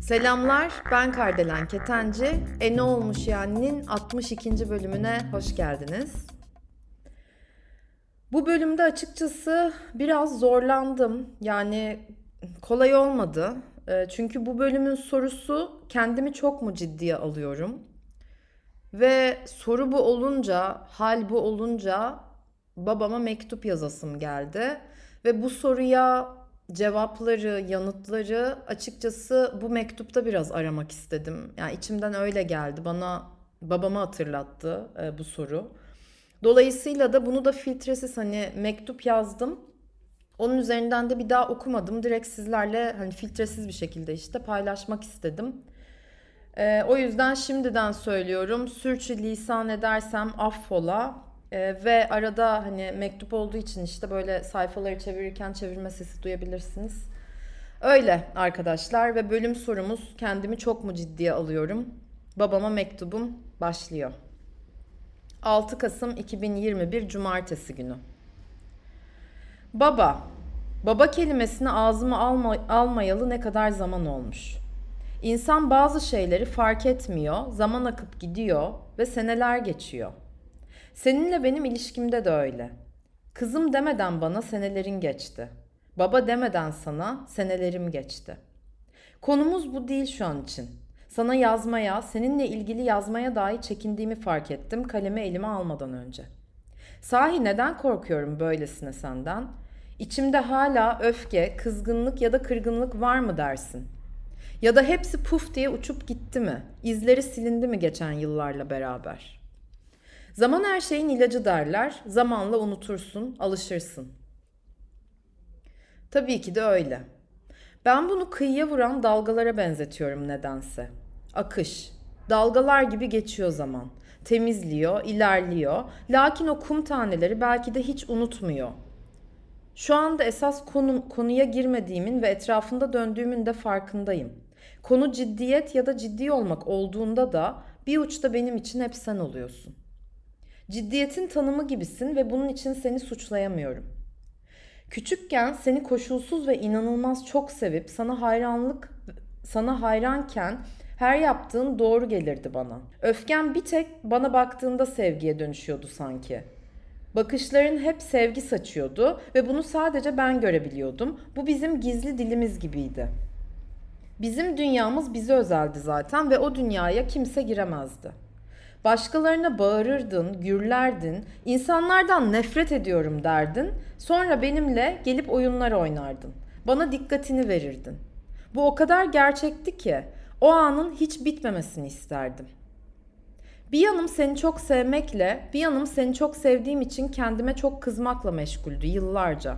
Selamlar, ben Kardelen Ketenci. E ne olmuş yani'nin 62. bölümüne hoş geldiniz. Bu bölümde açıkçası biraz zorlandım. Yani kolay olmadı. E, çünkü bu bölümün sorusu kendimi çok mu ciddiye alıyorum? Ve soru bu olunca, hal bu olunca babama mektup yazasım geldi. Ve bu soruya cevapları, yanıtları açıkçası bu mektupta biraz aramak istedim. Yani içimden öyle geldi. Bana babamı hatırlattı e, bu soru. Dolayısıyla da bunu da filtresiz hani mektup yazdım. Onun üzerinden de bir daha okumadım. Direkt sizlerle hani filtresiz bir şekilde işte paylaşmak istedim. E, o yüzden şimdiden söylüyorum. Sürçü lisan edersem affola. Ee, ve arada hani mektup olduğu için işte böyle sayfaları çevirirken çevirme sesi duyabilirsiniz. Öyle arkadaşlar ve bölüm sorumuz kendimi çok mu ciddiye alıyorum? Babama mektubum başlıyor. 6 Kasım 2021 Cumartesi günü. Baba, baba kelimesini ağzıma alma, almayalı ne kadar zaman olmuş. İnsan bazı şeyleri fark etmiyor, zaman akıp gidiyor ve seneler geçiyor. Seninle benim ilişkimde de öyle. Kızım demeden bana senelerin geçti. Baba demeden sana senelerim geçti. Konumuz bu değil şu an için. Sana yazmaya, seninle ilgili yazmaya dahi çekindiğimi fark ettim kalemi elime almadan önce. Sahi neden korkuyorum böylesine senden? İçimde hala öfke, kızgınlık ya da kırgınlık var mı dersin? Ya da hepsi puf diye uçup gitti mi? İzleri silindi mi geçen yıllarla beraber?'' Zaman her şeyin ilacı derler. Zamanla unutursun, alışırsın. Tabii ki de öyle. Ben bunu kıyıya vuran dalgalara benzetiyorum nedense. Akış. Dalgalar gibi geçiyor zaman. Temizliyor, ilerliyor. Lakin o kum taneleri belki de hiç unutmuyor. Şu anda esas konu, konuya girmediğimin ve etrafında döndüğümün de farkındayım. Konu ciddiyet ya da ciddi olmak olduğunda da bir uçta benim için hep sen oluyorsun. Ciddiyetin tanımı gibisin ve bunun için seni suçlayamıyorum. Küçükken seni koşulsuz ve inanılmaz çok sevip sana hayranlık sana hayranken her yaptığın doğru gelirdi bana. Öfken bir tek bana baktığında sevgiye dönüşüyordu sanki. Bakışların hep sevgi saçıyordu ve bunu sadece ben görebiliyordum. Bu bizim gizli dilimiz gibiydi. Bizim dünyamız bize özeldi zaten ve o dünyaya kimse giremezdi. Başkalarına bağırırdın, gürlerdin, insanlardan nefret ediyorum derdin. Sonra benimle gelip oyunlar oynardın. Bana dikkatini verirdin. Bu o kadar gerçekti ki o anın hiç bitmemesini isterdim. Bir yanım seni çok sevmekle, bir yanım seni çok sevdiğim için kendime çok kızmakla meşguldü yıllarca.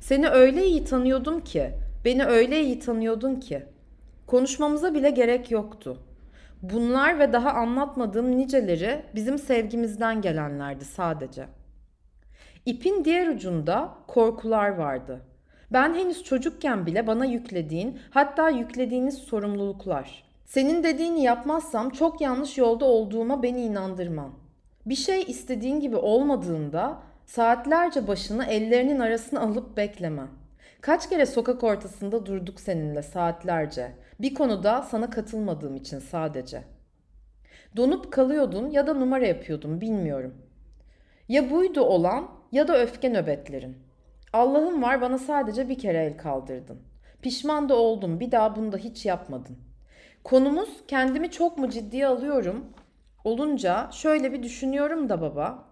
Seni öyle iyi tanıyordum ki, beni öyle iyi tanıyordun ki. Konuşmamıza bile gerek yoktu. Bunlar ve daha anlatmadığım niceleri bizim sevgimizden gelenlerdi sadece. İpin diğer ucunda korkular vardı. Ben henüz çocukken bile bana yüklediğin, hatta yüklediğiniz sorumluluklar. Senin dediğini yapmazsam çok yanlış yolda olduğuma beni inandırman. Bir şey istediğin gibi olmadığında saatlerce başını ellerinin arasına alıp bekleme. Kaç kere sokak ortasında durduk seninle saatlerce. Bir konuda sana katılmadığım için sadece. Donup kalıyordun ya da numara yapıyordun bilmiyorum. Ya buydu olan ya da öfke nöbetlerin. Allah'ım var bana sadece bir kere el kaldırdın. Pişman da oldum bir daha bunu da hiç yapmadın. Konumuz kendimi çok mu ciddiye alıyorum olunca şöyle bir düşünüyorum da baba.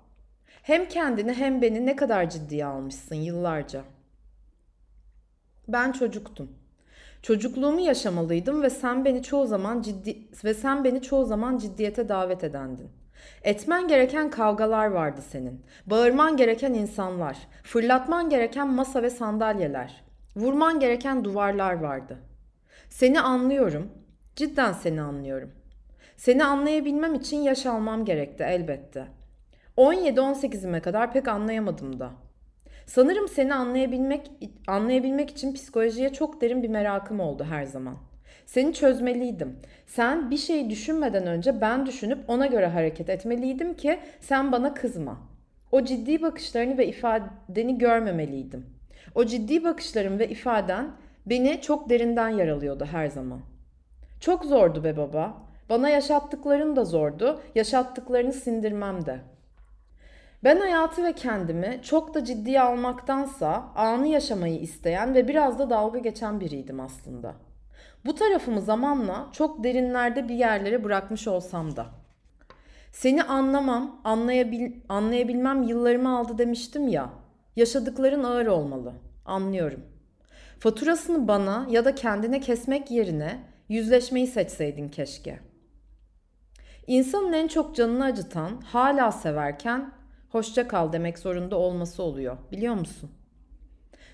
Hem kendini hem beni ne kadar ciddiye almışsın yıllarca. Ben çocuktum. Çocukluğumu yaşamalıydım ve sen beni çoğu zaman ciddi ve sen beni çoğu zaman ciddiyete davet edendin. Etmen gereken kavgalar vardı senin. Bağırman gereken insanlar, fırlatman gereken masa ve sandalyeler, vurman gereken duvarlar vardı. Seni anlıyorum. Cidden seni anlıyorum. Seni anlayabilmem için yaş almam gerekti elbette. 17-18'ime kadar pek anlayamadım da. Sanırım seni anlayabilmek anlayabilmek için psikolojiye çok derin bir merakım oldu her zaman. Seni çözmeliydim. Sen bir şeyi düşünmeden önce ben düşünüp ona göre hareket etmeliydim ki sen bana kızma. O ciddi bakışlarını ve ifadeni görmemeliydim. O ciddi bakışların ve ifaden beni çok derinden yaralıyordu her zaman. Çok zordu be baba. Bana yaşattıkların da zordu, yaşattıklarını sindirmem de. Ben hayatı ve kendimi çok da ciddiye almaktansa anı yaşamayı isteyen ve biraz da dalga geçen biriydim aslında. Bu tarafımı zamanla çok derinlerde bir yerlere bırakmış olsam da. Seni anlamam, anlayabil, anlayabilmem yıllarımı aldı demiştim ya. Yaşadıkların ağır olmalı. Anlıyorum. Faturasını bana ya da kendine kesmek yerine yüzleşmeyi seçseydin keşke. İnsanın en çok canını acıtan, hala severken hoşça kal demek zorunda olması oluyor. Biliyor musun?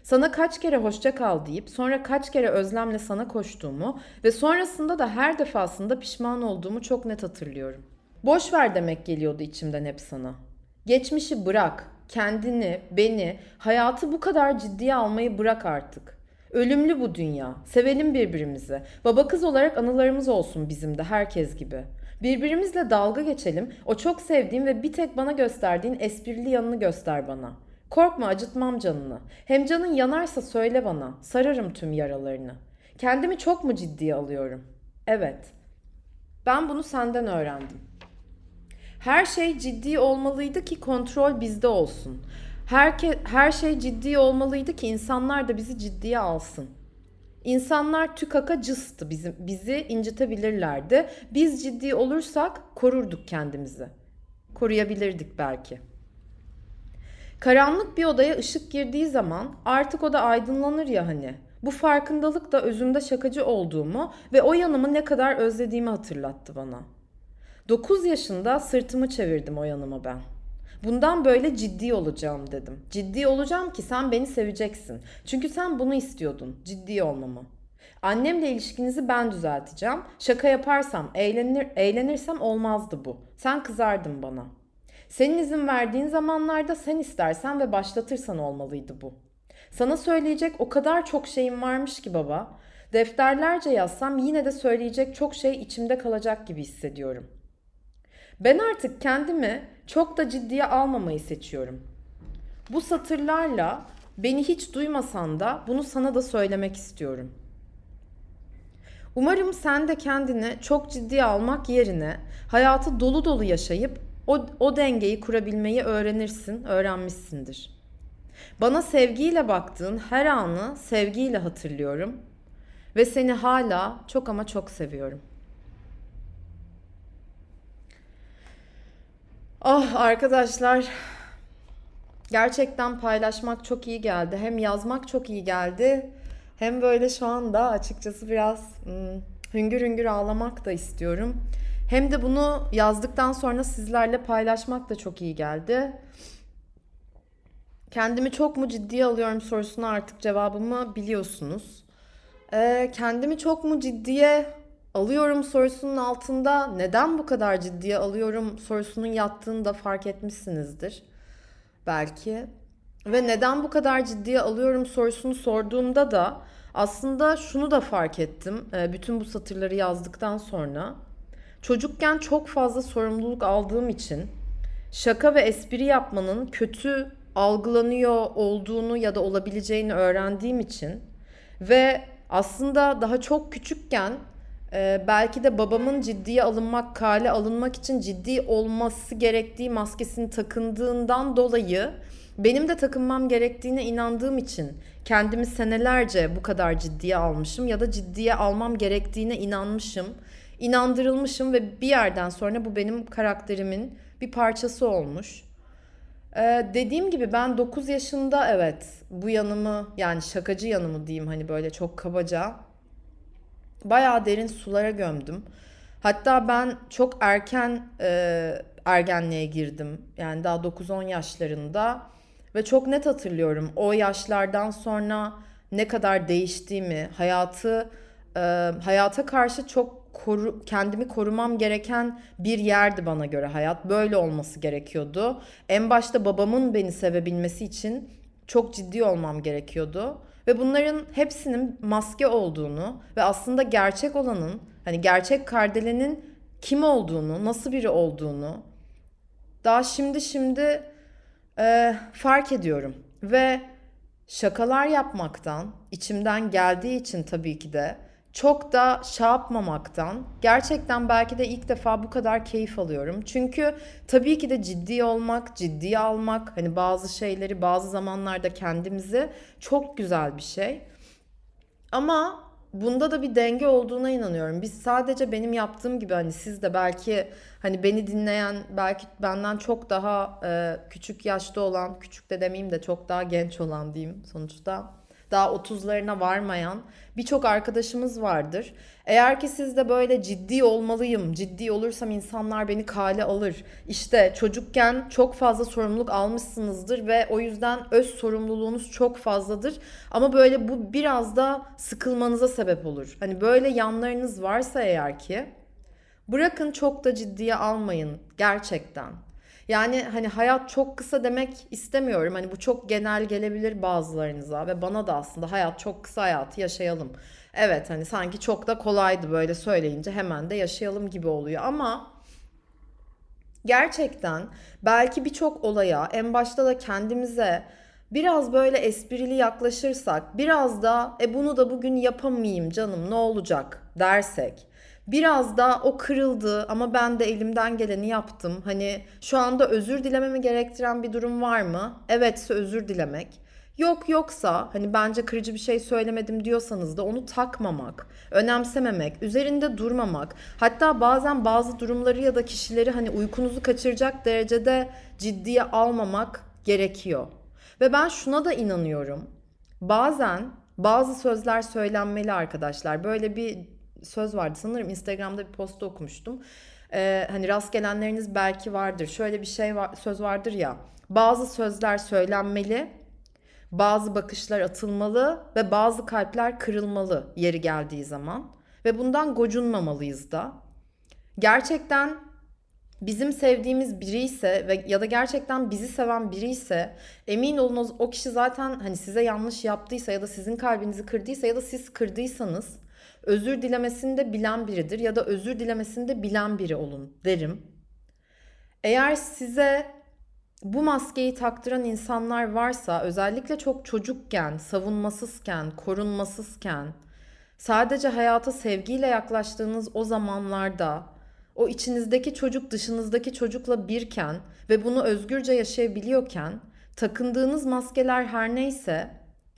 Sana kaç kere hoşça kal deyip sonra kaç kere özlemle sana koştuğumu ve sonrasında da her defasında pişman olduğumu çok net hatırlıyorum. Boş ver demek geliyordu içimden hep sana. Geçmişi bırak, kendini, beni, hayatı bu kadar ciddiye almayı bırak artık. Ölümlü bu dünya. Sevelim birbirimizi. Baba kız olarak anılarımız olsun bizim de herkes gibi. Birbirimizle dalga geçelim. O çok sevdiğim ve bir tek bana gösterdiğin esprili yanını göster bana. Korkma acıtmam canını. Hem canın yanarsa söyle bana. Sararım tüm yaralarını. Kendimi çok mu ciddiye alıyorum? Evet. Ben bunu senden öğrendim. Her şey ciddi olmalıydı ki kontrol bizde olsun. Herke, her şey ciddi olmalıydı ki insanlar da bizi ciddiye alsın. İnsanlar tükaka cıstı bizim, bizi incitebilirlerdi. Biz ciddi olursak korurduk kendimizi. Koruyabilirdik belki. Karanlık bir odaya ışık girdiği zaman artık o da aydınlanır ya hani. Bu farkındalık da özünde şakacı olduğumu ve o yanımı ne kadar özlediğimi hatırlattı bana. 9 yaşında sırtımı çevirdim o yanıma ben. Bundan böyle ciddi olacağım dedim. Ciddi olacağım ki sen beni seveceksin. Çünkü sen bunu istiyordun. Ciddi olmamı. Annemle ilişkinizi ben düzelteceğim. Şaka yaparsam, eğlenir, eğlenirsem olmazdı bu. Sen kızardın bana. Senin izin verdiğin zamanlarda sen istersen ve başlatırsan olmalıydı bu. Sana söyleyecek o kadar çok şeyim varmış ki baba. Defterlerce yazsam yine de söyleyecek çok şey içimde kalacak gibi hissediyorum. Ben artık kendimi çok da ciddiye almamayı seçiyorum. Bu satırlarla beni hiç duymasan da bunu sana da söylemek istiyorum. Umarım sen de kendini çok ciddiye almak yerine hayatı dolu dolu yaşayıp o, o dengeyi kurabilmeyi öğrenirsin, öğrenmişsindir. Bana sevgiyle baktığın her anı sevgiyle hatırlıyorum ve seni hala çok ama çok seviyorum. Ah arkadaşlar gerçekten paylaşmak çok iyi geldi. Hem yazmak çok iyi geldi. Hem böyle şu anda açıkçası biraz hmm, hüngür hüngür ağlamak da istiyorum. Hem de bunu yazdıktan sonra sizlerle paylaşmak da çok iyi geldi. Kendimi çok mu ciddiye alıyorum sorusuna artık cevabımı biliyorsunuz. Ee, kendimi çok mu ciddiye alıyorum sorusunun altında neden bu kadar ciddiye alıyorum sorusunun yattığını da fark etmişsinizdir. Belki. Ve neden bu kadar ciddiye alıyorum sorusunu sorduğumda da aslında şunu da fark ettim. Ee, bütün bu satırları yazdıktan sonra. Çocukken çok fazla sorumluluk aldığım için şaka ve espri yapmanın kötü algılanıyor olduğunu ya da olabileceğini öğrendiğim için ve aslında daha çok küçükken ee, belki de babamın ciddiye alınmak, kale alınmak için ciddi olması gerektiği maskesini takındığından dolayı benim de takınmam gerektiğine inandığım için kendimi senelerce bu kadar ciddiye almışım ya da ciddiye almam gerektiğine inanmışım, inandırılmışım ve bir yerden sonra bu benim karakterimin bir parçası olmuş. Ee, dediğim gibi ben 9 yaşında evet bu yanımı yani şakacı yanımı diyeyim hani böyle çok kabaca bayağı derin sulara gömdüm. Hatta ben çok erken e, ergenliğe girdim. Yani daha 9-10 yaşlarında. Ve çok net hatırlıyorum o yaşlardan sonra ne kadar değiştiğimi, hayatı e, hayata karşı çok koru, kendimi korumam gereken bir yerdi bana göre hayat. Böyle olması gerekiyordu. En başta babamın beni sevebilmesi için çok ciddi olmam gerekiyordu. Ve bunların hepsinin maske olduğunu ve aslında gerçek olanın hani gerçek Kardele'nin kim olduğunu, nasıl biri olduğunu daha şimdi şimdi Ee, fark ediyorum. Ve şakalar yapmaktan, içimden geldiği için tabii ki de çok da şey yapmamaktan gerçekten belki de ilk defa bu kadar keyif alıyorum. Çünkü tabii ki de ciddi olmak, ciddiye almak, hani bazı şeyleri bazı zamanlarda kendimizi çok güzel bir şey. Ama bunda da bir denge olduğuna inanıyorum. Biz sadece benim yaptığım gibi hani siz de belki hani beni dinleyen belki benden çok daha e, küçük yaşta olan, küçük de demeyeyim de çok daha genç olan diyeyim sonuçta daha 30'larına varmayan birçok arkadaşımız vardır. Eğer ki siz de böyle ciddi olmalıyım, ciddi olursam insanlar beni kale alır. İşte çocukken çok fazla sorumluluk almışsınızdır ve o yüzden öz sorumluluğunuz çok fazladır. Ama böyle bu biraz da sıkılmanıza sebep olur. Hani böyle yanlarınız varsa eğer ki bırakın çok da ciddiye almayın gerçekten. Yani hani hayat çok kısa demek istemiyorum. Hani bu çok genel gelebilir bazılarınıza ve bana da aslında hayat çok kısa hayatı yaşayalım. Evet hani sanki çok da kolaydı böyle söyleyince hemen de yaşayalım gibi oluyor ama gerçekten belki birçok olaya en başta da kendimize biraz böyle esprili yaklaşırsak, biraz da e bunu da bugün yapamayayım canım ne olacak dersek Biraz da o kırıldı ama ben de elimden geleni yaptım. Hani şu anda özür dilememi gerektiren bir durum var mı? Evetse özür dilemek. Yok yoksa hani bence kırıcı bir şey söylemedim diyorsanız da onu takmamak, önemsememek, üzerinde durmamak, hatta bazen bazı durumları ya da kişileri hani uykunuzu kaçıracak derecede ciddiye almamak gerekiyor. Ve ben şuna da inanıyorum. Bazen bazı sözler söylenmeli arkadaşlar. Böyle bir söz vardı. Sanırım Instagram'da bir posta okumuştum. Ee, hani rast gelenleriniz belki vardır. Şöyle bir şey var, söz vardır ya. Bazı sözler söylenmeli, bazı bakışlar atılmalı ve bazı kalpler kırılmalı yeri geldiği zaman. Ve bundan gocunmamalıyız da. Gerçekten bizim sevdiğimiz biri ise ve ya da gerçekten bizi seven biri ise emin olun o, kişi zaten hani size yanlış yaptıysa ya da sizin kalbinizi kırdıysa ya da siz kırdıysanız özür dilemesini de bilen biridir ya da özür dilemesini de bilen biri olun derim. Eğer size bu maskeyi taktıran insanlar varsa özellikle çok çocukken, savunmasızken, korunmasızken, sadece hayata sevgiyle yaklaştığınız o zamanlarda o içinizdeki çocuk dışınızdaki çocukla birken ve bunu özgürce yaşayabiliyorken takındığınız maskeler her neyse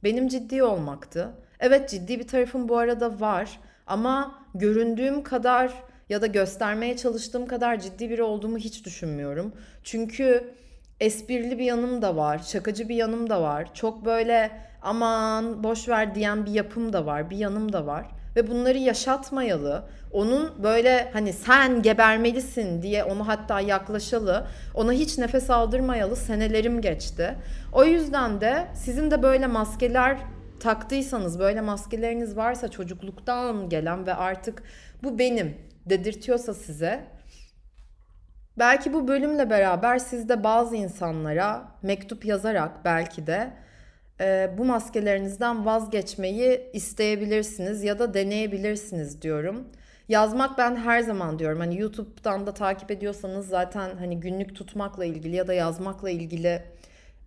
benim ciddi olmaktı Evet ciddi bir tarafım bu arada var ama göründüğüm kadar ya da göstermeye çalıştığım kadar ciddi biri olduğumu hiç düşünmüyorum. Çünkü esprili bir yanım da var, şakacı bir yanım da var. Çok böyle aman boş ver diyen bir yapım da var, bir yanım da var. Ve bunları yaşatmayalı, onun böyle hani sen gebermelisin diye onu hatta yaklaşalı, ona hiç nefes aldırmayalı senelerim geçti. O yüzden de sizin de böyle maskeler taktıysanız böyle maskeleriniz varsa çocukluktan gelen ve artık bu benim dedirtiyorsa size belki bu bölümle beraber siz de bazı insanlara mektup yazarak belki de e, bu maskelerinizden vazgeçmeyi isteyebilirsiniz ya da deneyebilirsiniz diyorum. Yazmak ben her zaman diyorum. Hani YouTube'dan da takip ediyorsanız zaten hani günlük tutmakla ilgili ya da yazmakla ilgili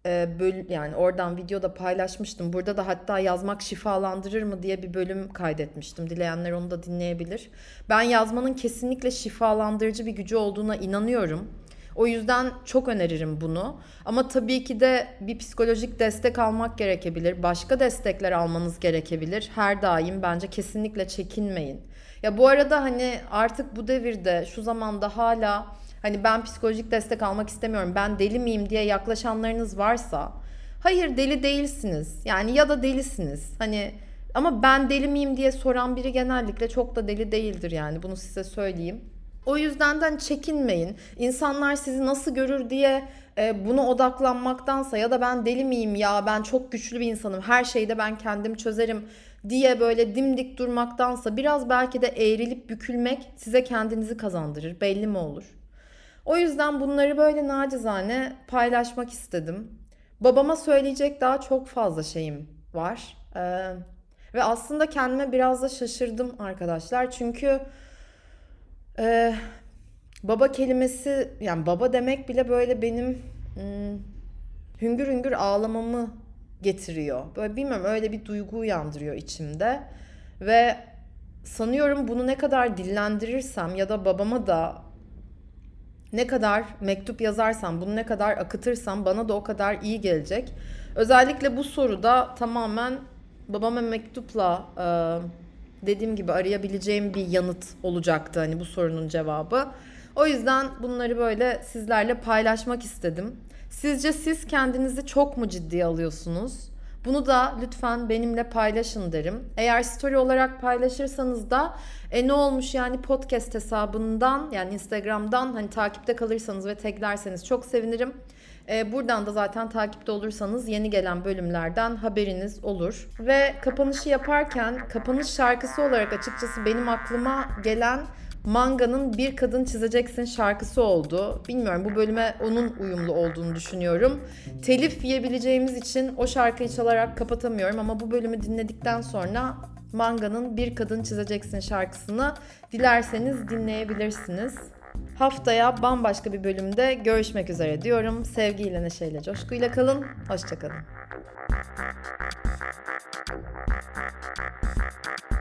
e, böl yani oradan videoda paylaşmıştım. Burada da hatta yazmak şifalandırır mı diye bir bölüm kaydetmiştim. Dileyenler onu da dinleyebilir. Ben yazmanın kesinlikle şifalandırıcı bir gücü olduğuna inanıyorum. O yüzden çok öneririm bunu. Ama tabii ki de bir psikolojik destek almak gerekebilir. Başka destekler almanız gerekebilir. Her daim bence kesinlikle çekinmeyin. Ya bu arada hani artık bu devirde şu zamanda hala Hani ben psikolojik destek almak istemiyorum. Ben deli miyim diye yaklaşanlarınız varsa hayır deli değilsiniz. Yani ya da delisiniz. Hani ama ben deli miyim diye soran biri genellikle çok da deli değildir yani. Bunu size söyleyeyim. O yüzden de hani çekinmeyin. İnsanlar sizi nasıl görür diye e, buna odaklanmaktansa ya da ben deli miyim ya ben çok güçlü bir insanım her şeyde ben kendim çözerim diye böyle dimdik durmaktansa biraz belki de eğrilip bükülmek size kendinizi kazandırır. Belli mi olur? O yüzden bunları böyle nacizane paylaşmak istedim. Babama söyleyecek daha çok fazla şeyim var. Ee, ve aslında kendime biraz da şaşırdım arkadaşlar. Çünkü e, baba kelimesi yani baba demek bile böyle benim hmm, hüngür hüngür ağlamamı getiriyor. Böyle bilmiyorum öyle bir duygu uyandırıyor içimde. Ve sanıyorum bunu ne kadar dillendirirsem ya da babama da ne kadar mektup yazarsam, bunu ne kadar akıtırsam bana da o kadar iyi gelecek. Özellikle bu soruda tamamen babama mektupla e, dediğim gibi arayabileceğim bir yanıt olacaktı hani bu sorunun cevabı. O yüzden bunları böyle sizlerle paylaşmak istedim. Sizce siz kendinizi çok mu ciddiye alıyorsunuz? Bunu da lütfen benimle paylaşın derim. Eğer story olarak paylaşırsanız da e ne olmuş yani podcast hesabından yani Instagram'dan hani takipte kalırsanız ve taglerseniz çok sevinirim. E, buradan da zaten takipte olursanız yeni gelen bölümlerden haberiniz olur. Ve kapanışı yaparken kapanış şarkısı olarak açıkçası benim aklıma gelen Manga'nın Bir Kadın Çizeceksin şarkısı oldu. Bilmiyorum bu bölüme onun uyumlu olduğunu düşünüyorum. Telif yiyebileceğimiz için o şarkıyı çalarak kapatamıyorum ama bu bölümü dinledikten sonra Manga'nın Bir Kadın Çizeceksin şarkısını dilerseniz dinleyebilirsiniz. Haftaya bambaşka bir bölümde görüşmek üzere diyorum. Sevgiyle, neşeyle, coşkuyla kalın. Hoşçakalın.